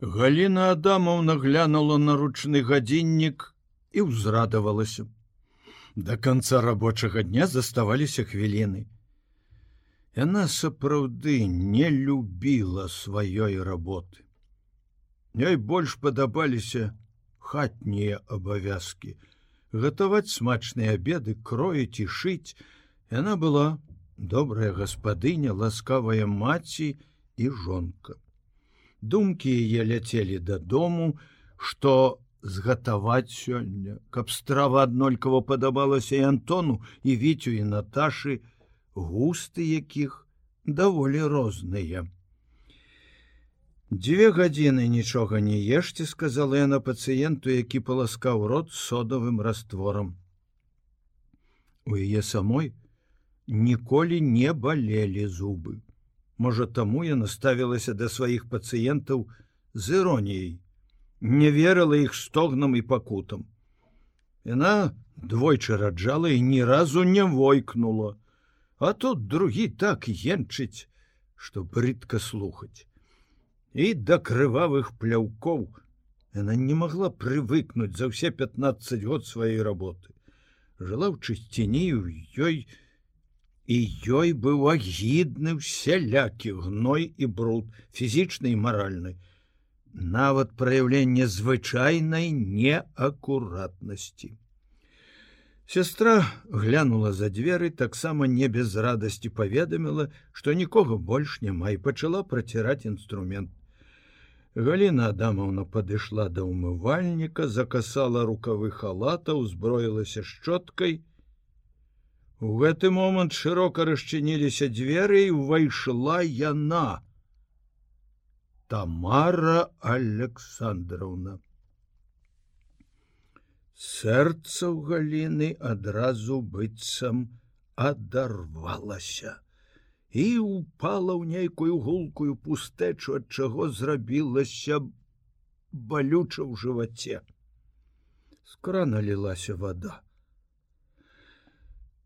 Галіна Адамаўна глянула на ручны гадзіннік і ўзрадавалася. Да канца рабочага дня заставаліся хвіліны. Яна сапраўды не любіла сваёй работы. Ёй больш падабаліся хатнія абавязкі, гатаваць смачныя абеды, кроіць і шыць. Яна была добрая гаспадыня, ласкавая маці і жонка думкі яе ляцелі дадому что згатаваць сёння. Каб страва аднолькава падабалася і антону і віцю і наташы густы якіх даволі розныя. Дзве гадзіны нічога не ешце сказала яна пацыенту які паласкаў рот содавым растворам. У яе самой ніколі не балелі зубы Можа, таму я наставілася да сваіх пацыентаў з іроніяй, не верыла іх стогнам і пакутам. Яна двойчы раджала і ні разу не войкнула, а тут другі так енчыць, што брыдка слухаць. І да крывавых пляўкоў яна не магла прывыкнуць за ўсе 15 год сваёй работы. Жыла ў чысціні ў ёй, і ёй быў агідны всялякі гной і бруд фізічны і маральны. Нават праяўленне звычайнай неакуратнасці. Сестра глянула за дзверы таксама не без радасці паведаміла што нікога больш няма і пачала праціраць інструмент. Галіна адамаўна падышла да ўмывальніка закасала рукавы халата узброілася шчоткай У гэты момант шырока расчыніліся дзверы і ўвайшла яна. Тамара Александровна. Сэрца ў галіны адразу быццам адарвалася і упала ў нейкую гулкую пустэчу, ад чаго зрабілася балюча ў жываце. Скра налілася вода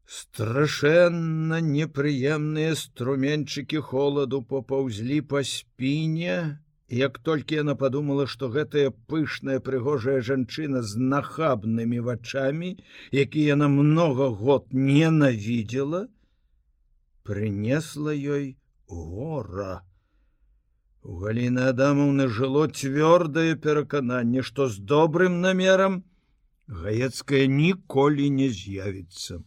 страшэнна непрыемныя струменчыкі холаду попаўзлі па спіне як толькі яна подумала что гэтая пышная прыгожая жанчына з нахабнымі вачами які яна много год ненавідела принесла ёй гора. У галіны адамаўны жыло цвёрдае перакананне что з добрым намерам гаецкая ніколі не з'явіцца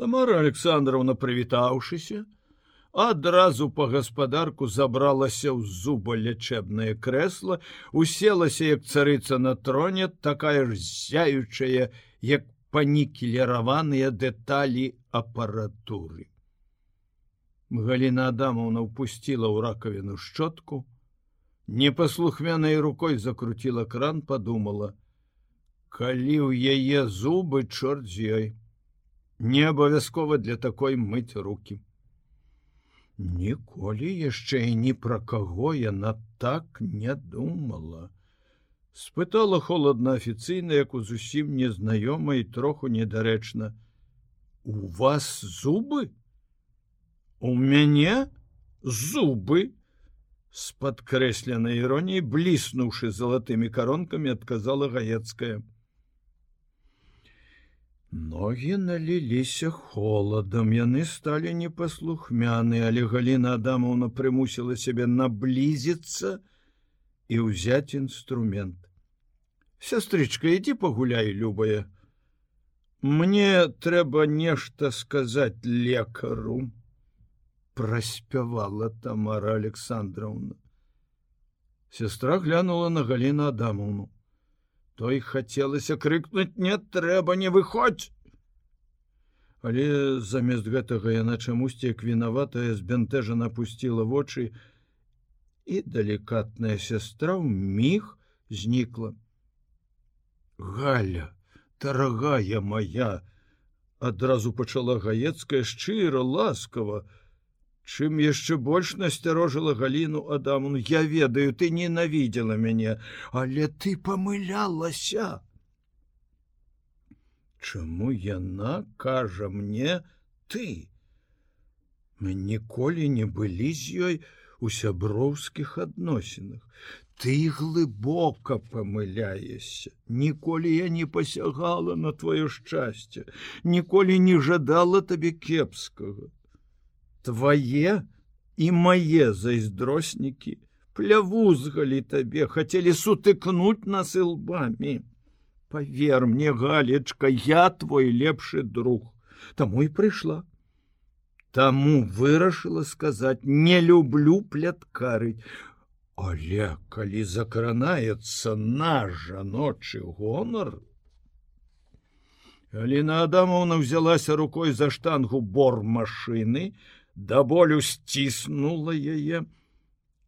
Тамара Александровна прывітаўшыся, адразу па гаспадарку забралася ў зуба лячэбнае крэсла, уселася як царыца на троне, такая ж зяючая, як панікелераваныя дэталі апаратуры. Галіна Адамаўна упусціла ў ракавіну шчотку, непаслухмянай рукой закруціла кран, подумала: « Калі ў яе зубы чорт з ёй, не абавязкова для такой мыць руки. Ніколі яшчэ і ні пра каго яна так не думала. Спытала холодна афіцыйна як у зусім незнаёма і троху недарэчна. У вас зубы? У мяне зубы! С падкрэсленай іроніяй бліснуўшы залатымі коронкамі адказала гаецкая Ногі наліліся холадам, яны сталі непаслухмяны, але Гліна Адамаўна прымусіла сябе наблізіцца і ўзяць інструмент. Сястрычка, ідзі пагуляй, любая. Мне трэба нешта сказаць лекару, праспявала Тамара Александровна. Сестра глянула на Галіну Адамаўну той хацелася крыкнуць не трэба не выходзь але замест гэтага яна чамусьці як вінаватая збянтэжа напусціла вочы і далікатная сестра ў міг знікла. Галя дарагая моя адразу пачала гаецкая шчыра ласкава чым яшчэ больш насцярожыла галіну адамну я ведаю ты ненавідзела мяне але ты памылялася Чаму яна кажа мне ты мы ніколі не былі з ёй у сяброўскіх адносінах. Ты глыбока памыляешся. Ніколі я не пасягала на твоё шчасце, ніколі не жадала табе кепскага. Твае і мае зайздроснікі плявузгалі табе, хацелі сутыкнуць нас лбамі. Павер мне, галечка, я твой лепшы друг, Таму і прыйшла. Таму вырашыла сказаць: не люблю пляткарыць. Але калі закранаецца наш жаночы гонар, Аліна Адамовна взялася рукой за штангу бор машыны, да болю сціснула яе.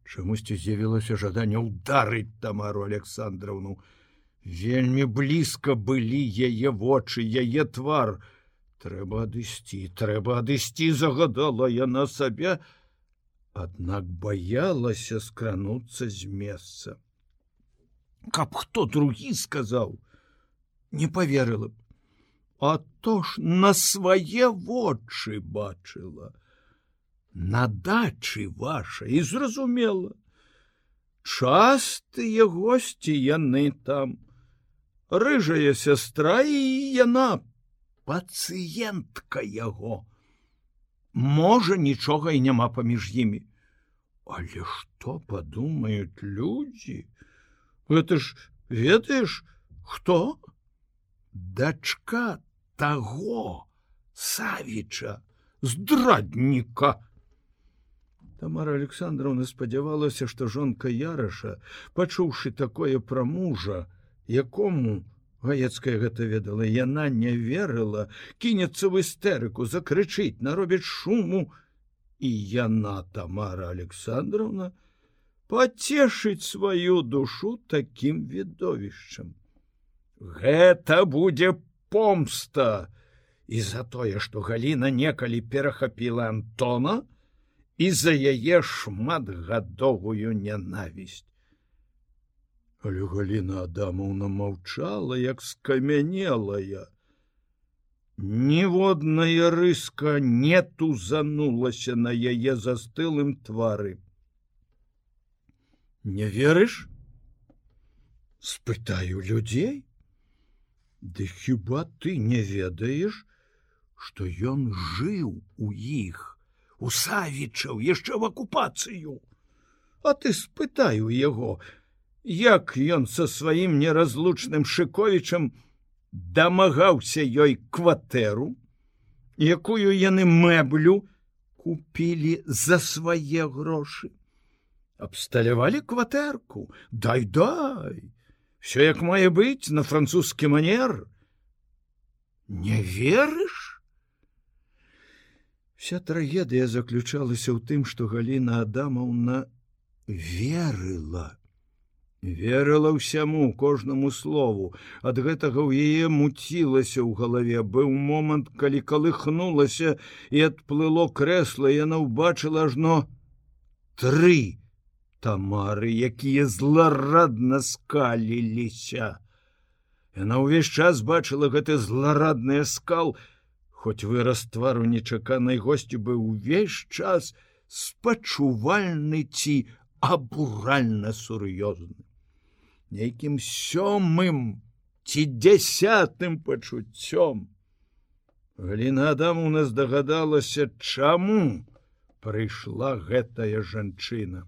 Чамусьці з'явілася жаданне ударыць Тамару Александровну. Вельмі блізка былі яе вочы, яе твар. Трэба адысці, трэба адысці, загадала яна сабе, аднак баялася скрануцца з месца. Каб хто другі сказаў, не поверыла б, А то ж на свае вочы бачыла. На дачы ваша і зразумела. Частыя госці яны там. Рыжая сястра і яна пацыентка яго. Можа нічога і няма паміж імі. Але что падумаюць людзі? Это ж ведаеш хто? Дачка таго савіча здрадніка Тамара александровна спадзявалася што жонка яраша пачуўшы такое пра мужа якому Гаецкая гэта ведала, яна не верыла, кінецца в істэрыку, закрычыць, наробіць шуму, і яна Тамара Александровна пацешыць сваю душу такім відовішчам. Гэта будзе помста і за тое, што Гліна некалі перахапіла Антона і за яе шматгадовую нянавісць. Але Галіна Адамаўна маўчала, як скамянелая. Ніводная рыска не тузанулася на яе застылым твары. Не верыш? спытаю людзей. Ды хіба ты не ведаеш, што ён жыў у іх, у савічаў яшчэ в акупацыю. А ты спытаю яго, як ён со сваім неразлучным шыковічам дамагаўся ёй кватэру, якую яны мэблю купілі за свае грошы. Абсталявалі кватэрку, дай дай, все як мае быць на французскі манер. Не верыш? Вся трагедыя заключалася ў тым, што Гліна Адамаўна верыла. Верыла ўсяму кожнаму слову. Ад гэтага ў яе муцілася ў галаве. Быў момант калі калыхнулася і адплыло крэсла. Яна ўбачыла ажно тры тамары якія зларадна скаліліся. Яна ўвесь час бачыла гэты зларадны скал хоць выраз твару нечаканай госцю быў увесь час спачувальны ці абуральна сур'ёзны нейкім сёмым ці дзясятым пачуццём. Гліна Адам у нас дагадалася, чаму прыйшла гэтая жанчына.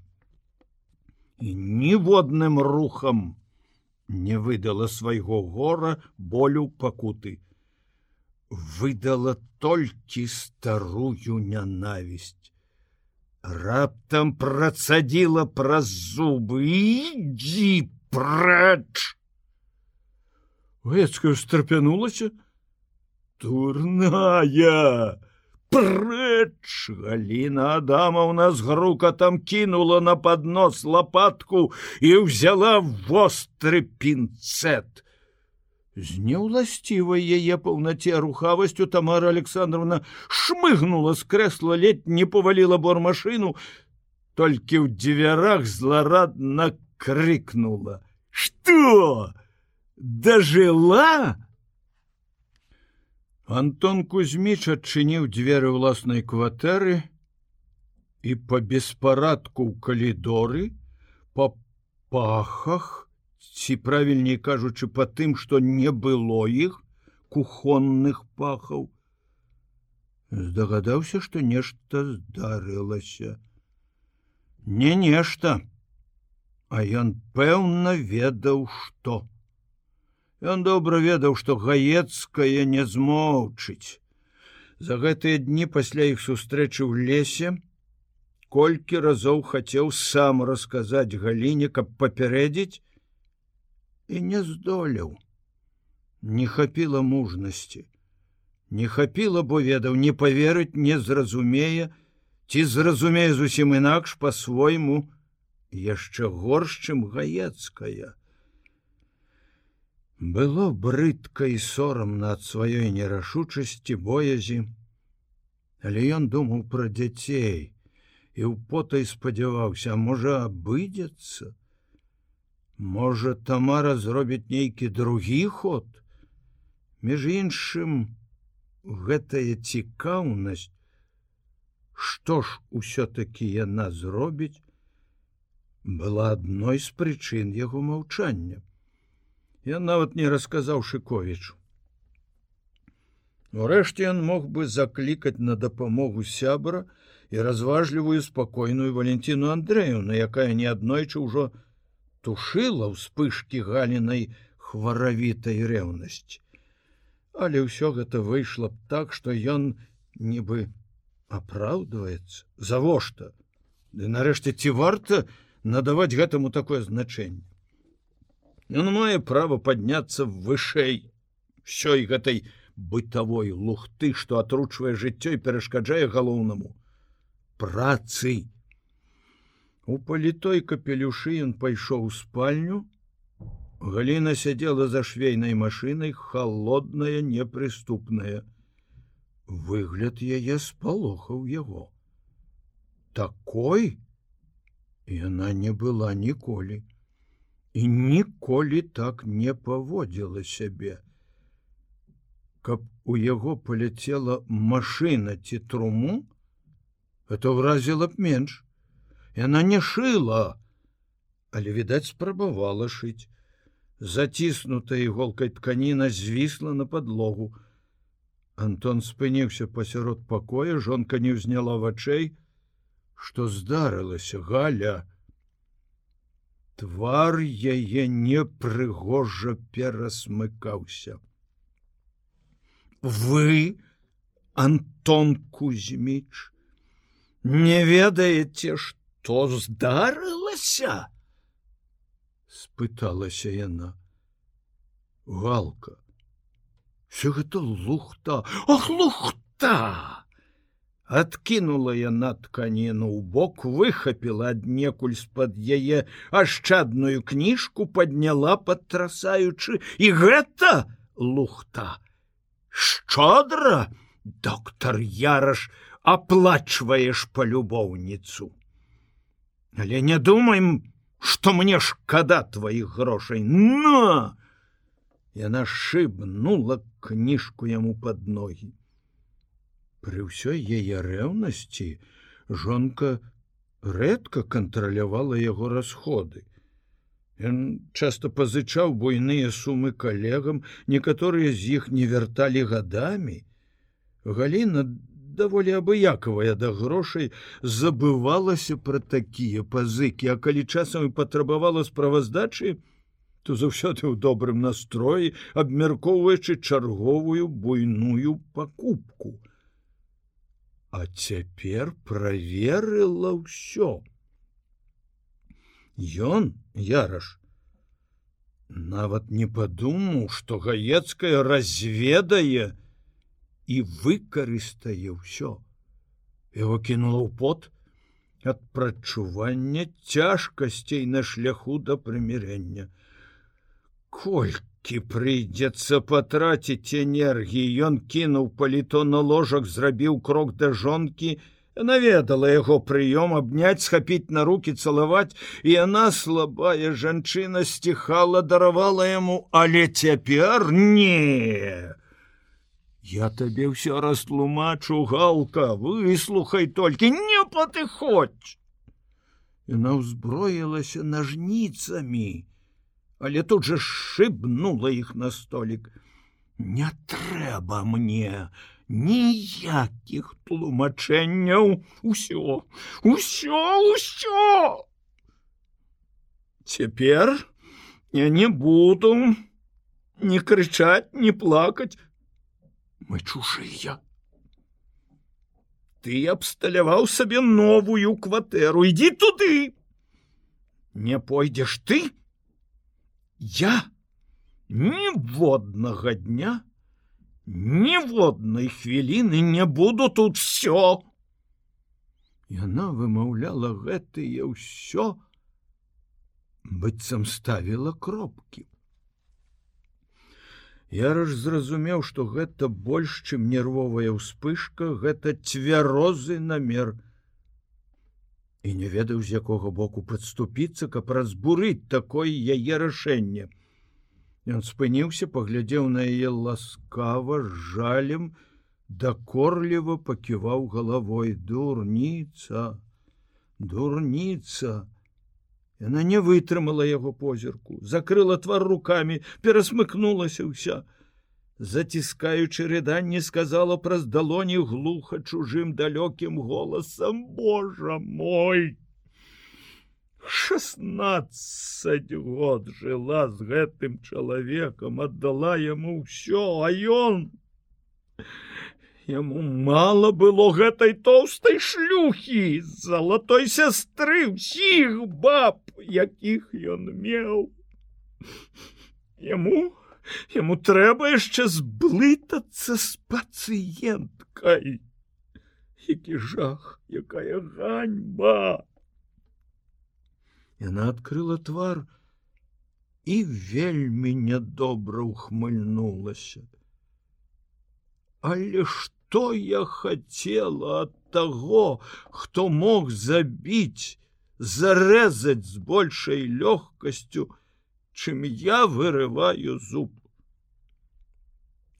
І ніводным рухам не выдала свайго гора болю пакуты. Выдала толькі старую нянавісць. Раптам працадзіла праз зубы і дзіп прэч Вецкая страпянулася турная прэч Гліна Адамаўна з грука там кінула на поднос лопатку і взяла востры пінцет. З неўласцівай яе паўнаце рухавасцю Тамара Александровна шмыгнула з крэсла ледь не паваліла бормашыну, толькі ў дзвярах зларадна крыкнула: Что? Дажила? Антон Кузьміч адчыніў дзверы ўласнай кватэры і па беспарадку ў калідоры па пахах ці правільней кажучы па тым, што не было іх кухонных пахаў, здагадаўся, што нешта здарылася. Не нешта, а ён пэўна ведаў, што. Ён добра ведаў, што гаецкая не змоўчыць. За гэтыя дні пасля іх сустрэчы ў лесе, колькі разоў хацеў сам расказаць галіне, каб папярэдзіць і не здолеў. Не хапіла мужнасці. Не хапіла, бо ведаў, не паверыць, не зразумее, ці зразумее зусім інакш па-свойму яшчэ горш, чым гаецкая. Было брыдка і сорамна ад сваёй нерашучасці боязі, але ён думаў пра дзяцей, і ў потай спадзяваўся, можа абыдзецца. Можа, Тамара зробіць нейкі другі ход. Між іншым, гэтая цікаўнасць, што ж усё-такі яна зробіць, была адной з прычын яго маўчання. Я нават не расказаў Шковічу. Урэшце ён мог бы заклікаць на дапамогу сябра, і разважлівую спакойную валентину Андреевну, якая неаднойчы ўжо тушыла ўспышки галінай хваравітай рэўнасці. Але ўсё гэта выйшло б так, што ён нібы апраўдваецца завошта. Ды нарэшце ці варта надаваць гэтаму такое значэнне. Ён мае право падняцца вышэй ўсёй гэтай бытавой лухты, што атручвае жыццё і перашкаджае галоўнаму працы. У палітой капелюшы ён пайшоў у спальню. Галіна сядзела за швейнай машынай, холодная, непрыступная. Выгляд яе спалохаў яго. Такой яна не была ніколі і ніколі так не паводзіла сябе. Каб у яго паляцела машына ці труму, это ўразіла б менш яна не шыла але відаць спрабавала шыць. Заціснутая іголкай тканіна звісла на подлогу Антон спыніўся пасярод пакоя жонка не ўзняла вачэй. Что здарылася галя? Твар яе непрыгожа перасмыкаўся. Вы антон кузьміч не ведаеце что здарылася спыталася яна. Галка. Все гэта лухта? Ох лухта! Откинула яна тканіну ў бок выхапіла аднекуль з-пад яе ашчадную кніжку подняла падтрасаючы і гэта лухта. Шчодра доктор яраш оплачваеш полюбоўніцу але не думаем что мне шкада твоих грошай но! Яна шыбнула кніжку яму под ноги. При ўсёй яе рэўнасці жонка рэдка кантралявала яго расходы. Ён часто пазычаў буйныя сумы калегам некаторыя з іх не вярталі гадамі Галіна даволі абыякавая да грошай забывалася пра такія пазыкі, а калі часам і патрабавала справаздачы, то заўсёды ў добрым настроі, абмяркоўваючы чарговую буйную пакупку. А цяпер праверыла ўсё. Ён яраш нават не падумаў, што гаецкая разведае, і выкарыстае ўсё. Яго кінула ў пот ад прачування цяжкасцей на шляху да прымірення. Колькі прыйдзецца патраціць энергіі, Ён кінуў паліто на ложак, зрабіў крок да жонкі, наведала яго прыём абняць схапіць на руки цалаваць і яна слабая жанчына сціхала даравала яму але цяпер не Я табе ўсё растлумачу галка выслухай толькі не патыходь Яна ўзброілася нажніцамі, але тут жа шыбнула іх на столік. Не трэба мне ніякіх тлумачэнняў. Усё усё ўсё Цяпер я не буду не крычаць не плакаць мы чужыя ты абсталяваў сабе новую кватэру ідзі туды! Не пойдзеш ты? Я ніводнага дня ніводнай хвіліны не буду тут все яна вымаўляла гэтые ўсё быццам ставіла кропкі Яраш зразумеў, што гэта больш, чым нервовая ўспышка, гэта цвярозы намер. І не ведаў, з якога боку падступіцца, каб разбурыць такое яе рашэнне. Ён спыніўся, паглядзеў на яе ласкава жалем, дакорліва паківаў галавой дурніца, дурніца. Яна не вытрымала яго позірку, закрыла твар руками, перасмыкнулася ўся. Заціскаючы рыданне сказала праз далоні глуха чужым далёкім голасам Божа мой. Шестнадцать год жыла з гэтым чалавекам, аддала яму ўсё, а ён Яму мало было гэтай тоўстай шлюхі залатой сястры ўсіх баб, якіх ён меў. Яму яму трэба яшчэ зблытацца з пацыенткай. Які жах, якая ганьба. Яна адкрыла твар і вельмі нядобра ухмыльнулася. Але што что я хотела от того, кто мог забить, зарезать с большей легкостью, чем я вырываю зуб.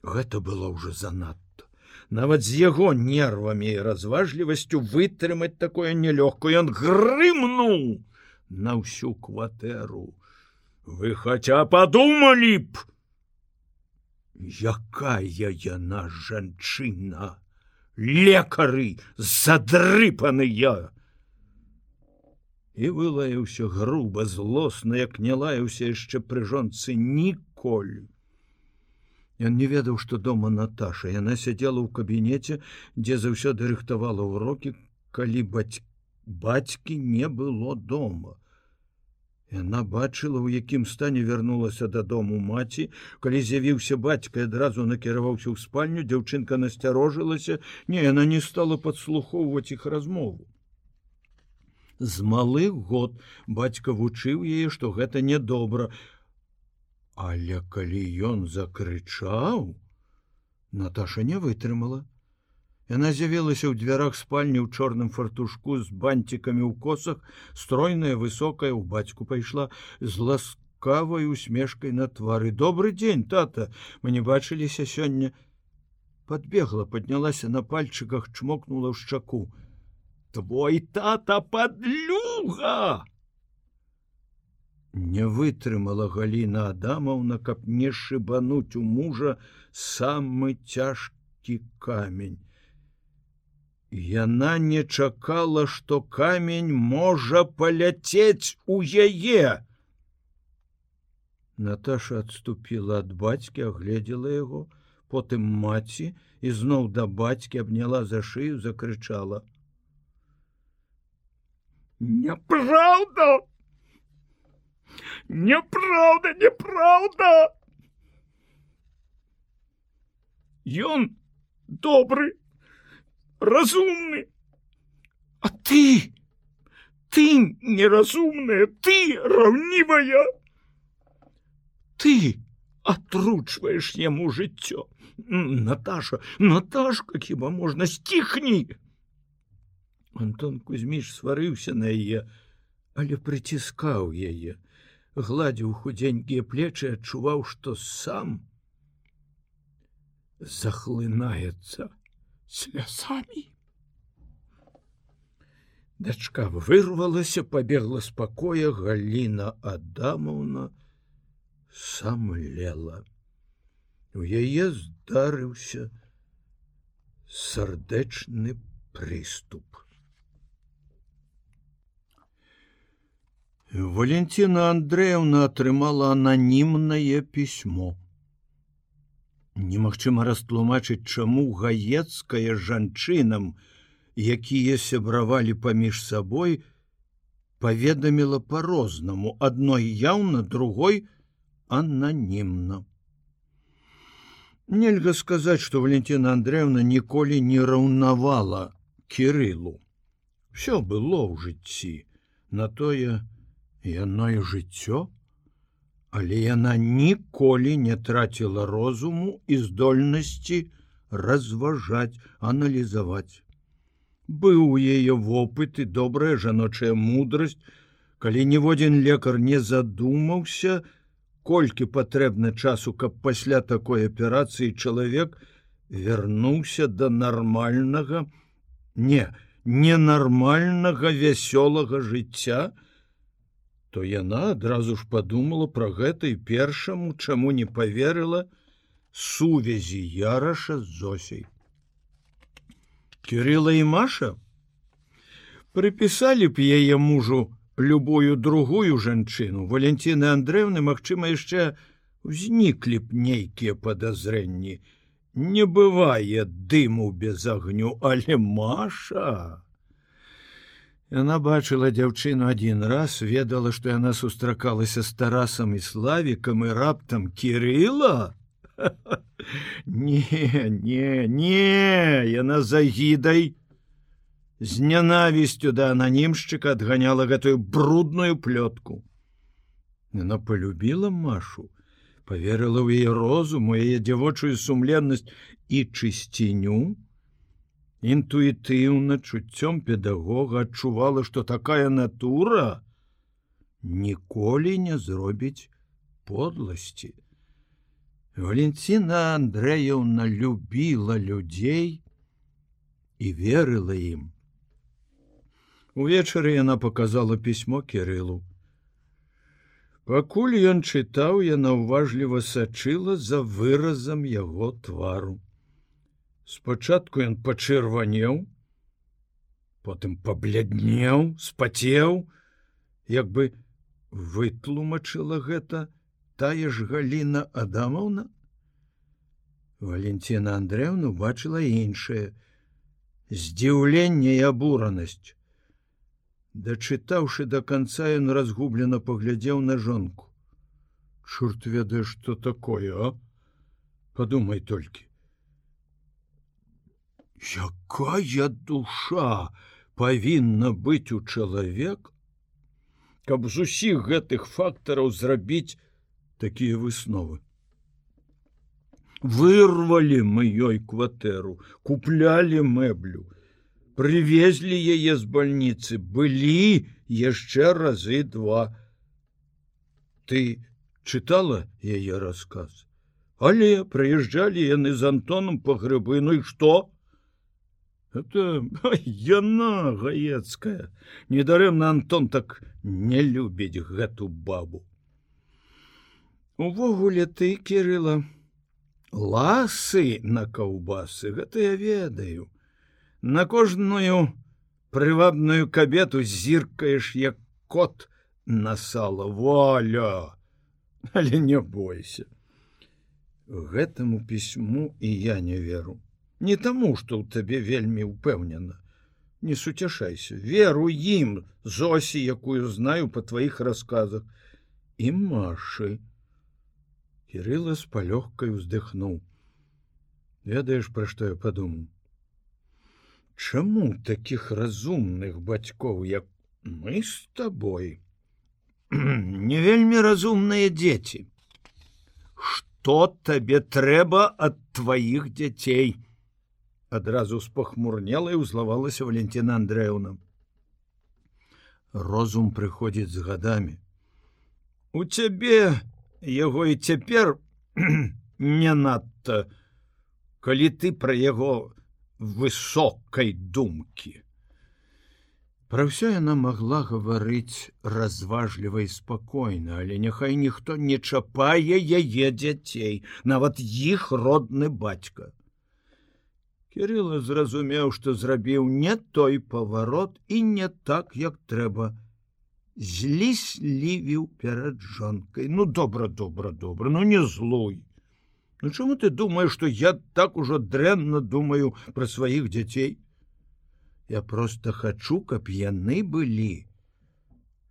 Гэта было уже занадто. Нават з яго нервамі і разважлівасцю вытрымаць такое нелёгкую ён грымнул на ўсю кватэру. Вы хотя подумалі б, Якая яна жанчына, лекары задрыпаныя. І вылаяўся груба злосна, як не лаяўся яшчэ пры жонцы ніколі. Ён не ведаў, што дома Наташа, яна сядзела ў кабінеце, дзе заўсёды рыхтавала ўрокі, калі баць... бацькі не было дома. Яна бачыла, у якім стане вярнулася дадому маці, калі з'явіўся бацька адразу накіраваўся ў спальню, дзяўчынка насцярожылася, не яна не стала падслухоўваць іх размову. З малых год бацька вучыў яе, што гэта нядобра. Але калі ён закрычаў, Наташа не вытрымала. Яна з'явілася ў дзвярах спальні ў чорным фартушку з банцікамі ў косах, стройная высокая ў бацьку пайшла з ласкавай усмешкай на твары. Добры дзень, тата, мы не бачыліся сёння. Подбегла, поднялася на пальчыках, чмокнула ў шчаку. Твой тата подлюга! Не вытрымала Галіна Адамаўна, каб не шыбануть у мужа самы цяжкі камень. Яна не чакала, што камень можа паляцець у яе. Наташа отступила ад бацькі, агледзела яго, потым маці і зноў да бацькі абняла за шыю, закрычала: Няправда! Няправда, неправда! Ён добрый, разумны. А ты? Ты неразумная ты равнивая. Ты отручваешь яму жыццё наташа наташка хіба можна сціхні антон кузьміш сварыўся на яе але прыціскаў яе гладзіў худзенькія плечы адчуваў што сам захлынаецца слязамі. Дачка вырвалася, побегла з пакоя Галіна Адамаўна самлела. У яе здарыўся сардэчны прыступ. Валентина Андреевна атрымала ананімнае пісьмо. Немагчыма растлумачыць, чаму гаецкая жанчынам, якія сябравалі паміж сабой, паведаміла по-рознаму, адной яўна, другой ананімна. Нельга сказаць, што Валентина Андреевна ніколі не раўнавала кирылу. Всё было ў жыцці, на тое, яно і жыццё, але яна ніколі не траціла розуму і здольнасці разважаць, аналізаваць. Быў у яе вопыт і добрая жаночая мудрасць, калі ніводзін лекар не задумаўся, колькі патрэбна часу, каб пасля такой аперацыі чалавек вярнуўся да нармальнага, не, ненармальнага вясёлага жыцця, то яна адразу ж подумала про гэта і першаму чаму не поверыла сувязі яраша з зосей. Кирилла і маша? Прыпісалі б яе мужу любую другую жанчыну. Валентины андреевны Мачыма яшчэ узніклі б нейкія подазрэнні не бывае дыму без агню але маша Яна бачыла дзяўчыну адзін раз, ведала, што яна сустракалася з тарасам і славікам і раптам кирыла. Не, не, не, яна загідай з нянавісцю да ананімшчыка адганяла гэтую брудную плётку. Яна полюбіла Машу, поверыла ў яе розуму, яе дзявочую сумленнасць і чысціню, інтуітыўна чуццём педагога адчувала, што такая натура ніколі не зробіць подласці. Валенціна Андрэяўна любіла людзей і верыла ім. Увечары яна показала пісьмо кирылу. Пакуль ён чытаў, яна ўважліва сачыла за выразам яго твару. Спачатку ён пачырванеў, потым пабляднеў, спацеў, як бы вытлумачыла гэта тая ж галіна Адамаўна. Валентина Андреевна убачыла іншае здзіўленне і абуранасць. Дачытаўшы до конца ён разгублена паглядзеў на жонку. Чорт ведае, что такое, а? Падумай толькі якая душа павінна быць у чалавек, каб з усіх гэтых фактараў зрабіць такія высновы. Вырвалі мы ёй кватэру, куплялі мэблю, привезлі яе з бальніцы, былі яшчэ разы два. Ты чытала яе расказ, Але прыязджалі яны з Антоном па грыбы, ну і што? Это яна гаецкая. Недарэмна Антон так не любіць гэту бабу. Увогуле ты кирилла ласы на каўбасы гэта я ведаю. На кожную прывабную кабету зіркаеш як кот на сала. Воля але не бойся. Гэтаму пісьму і я не веру не таму что ў табе вельмі упэўнена не суцяшайся веру ім зосі якую знаю по тваіх рассказах і маршы кирилла с палёгкай уздыхнуў ведаеш пра што я падумаў Чаму таких разумных бацькоў як мы с тобой? Не вельмі разумныя дзеці что табе трэба ад тваіх дзяцей адразу спахмурнела і ўзлавалася Валентина Андреевна. Розум прыходзіць з гадамі. У цябе яго і цяпер не надта калі ты пра яго высокай думкі. Пра ўсё яна магла гаварыць разважліва і спакойна, але няхай ніхто не чапае яе дзяцей, нават іх родны бацька. Кірыла зразумеў, што зрабіў не той паварот і не так, як трэба. Зліслівіў перад жонкай. Ну добра, добра, добра, ну не злой. Ну чаму ты думаешь, што я так ужо дрэнна думаю пра сваіх дзяцей? Я просто хачу, каб яны былі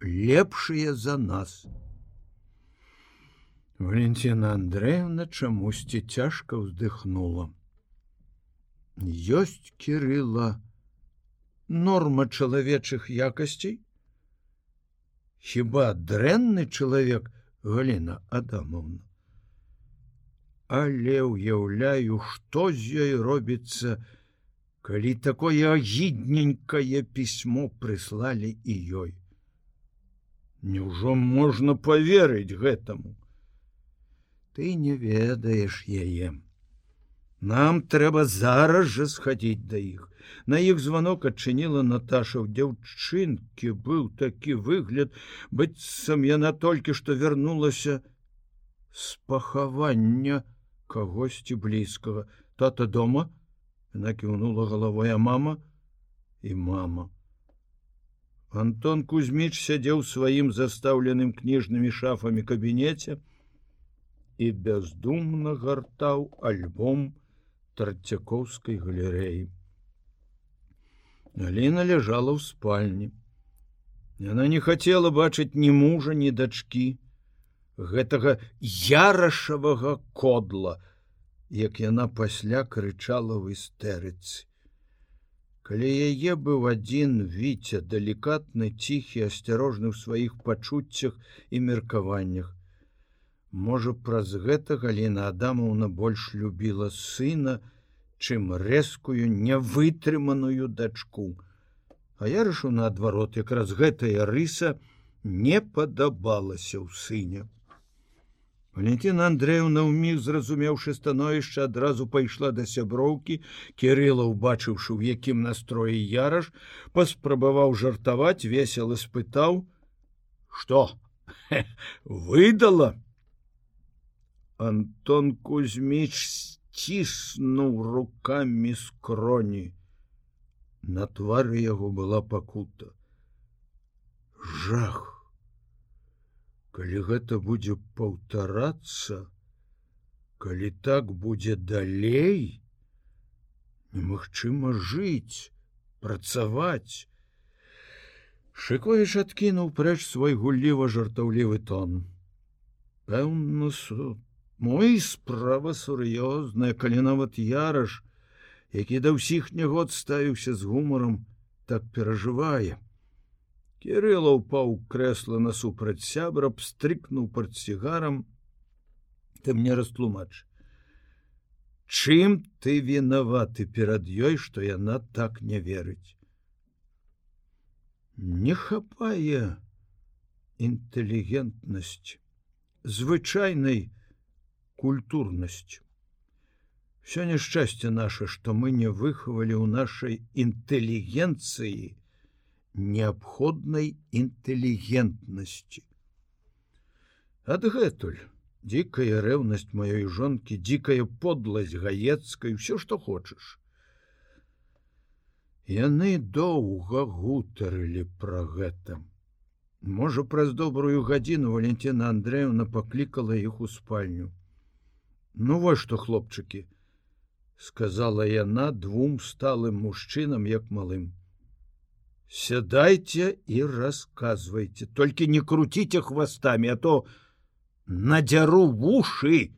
лепшыя за нас. Валентина Андреевна чамусьці цяжка ўздыхнула. Ёсць кирилла норма чалавечых якасцей. Хіба дрэнны чалавек галина адамовна але уяўляю што з ёй робіцца калі такое агідненькае пісьмо прыслалі і ёй. Няўжо можна поверыць гэтаму? Ты не ведаеш яе Нам трэба зараз жа схадзіць да іх. На іх званок адчыніла Наташа ў дзяўчынкі быў такі выгляд, быццам яна толькі што вярнулася з пахавання кагосьці блізкага. Тата дома Яна кіўнула галавой а мама і мама. Антон Кузьміч сядзеў сваім застаўленым кніжнымі шафамі кабінеце і бяздумна гартаў альбом, тарцякоўскай галерэі. Аліна ляжала ў спальні. Яна не хацела бачыць ні мужа, ні дачкі, гэтага ярашавага кодла, як яна пасля крычала ў істэрыцы. Калі яе быў адзін віця далікатны ціхі асцярожны ў сваіх пачуццях і меркаваннях, Можа, праз гэта Глена Адамаўна больш любіла сына, чым рэзкую невытрыманую дачку. А я рышу наадварот, якраз гэтая рыса не падабалася ў сыне. Валентина Андреевна ўміг зразумеўшы становішча адразу пайшла да сяброўкі, Кірыла убачыўшы, у якім настроі яраш, паспрабаваў жартаваць, весела спытаў: « Што выдала, Антон Кузьміч сціснуў руками скроні. На твары яго была пакута. Жах. Калі гэта будзе паўтарацца, калі так будзе далей, немагчыма жыць, працаваць. Шыковіч адкінуў прэч свой гулліва жартаўлівы тон. Пэўна суд Мой справа сур'ёзная, калі нават яраш, які да ўсіх нягод ставіўся з гумаром, так перажывае. Кірыла ўпаў крэсла насупраць сябра, пстрыкнуў партсігарам, ты мне растлумач. Чым ты вінаваты перад ёй, што яна так не верыць? Не хапае інтэлігентнасць звычайнай, культурнасць. Всё няшчасце наше, што мы не выхавалі ў нашай інтэлігенцыі неабходнай інтэлігентнасці. Адгэтуль дзікая рэўнасць маёй жонкі, дзікая подласць гаецкай, усё што хочаш. Яны доўга гутарылі пра гэта. Можа, праз добрую гадзіну Валентина Андреевна паклікала іх у спальню. Ну вось што хлопчыкі сказала яна двум сталым мужчынам як малым. Сядайце і расказвайце толькі не круціце хвастамі а то надзяру вушы.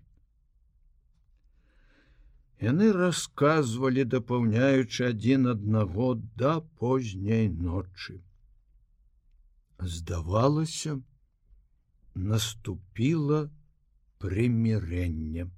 Яны расказвалі дапаўняючы адзін аднаго да позняй ночы. Здавалася наступіла примирэннем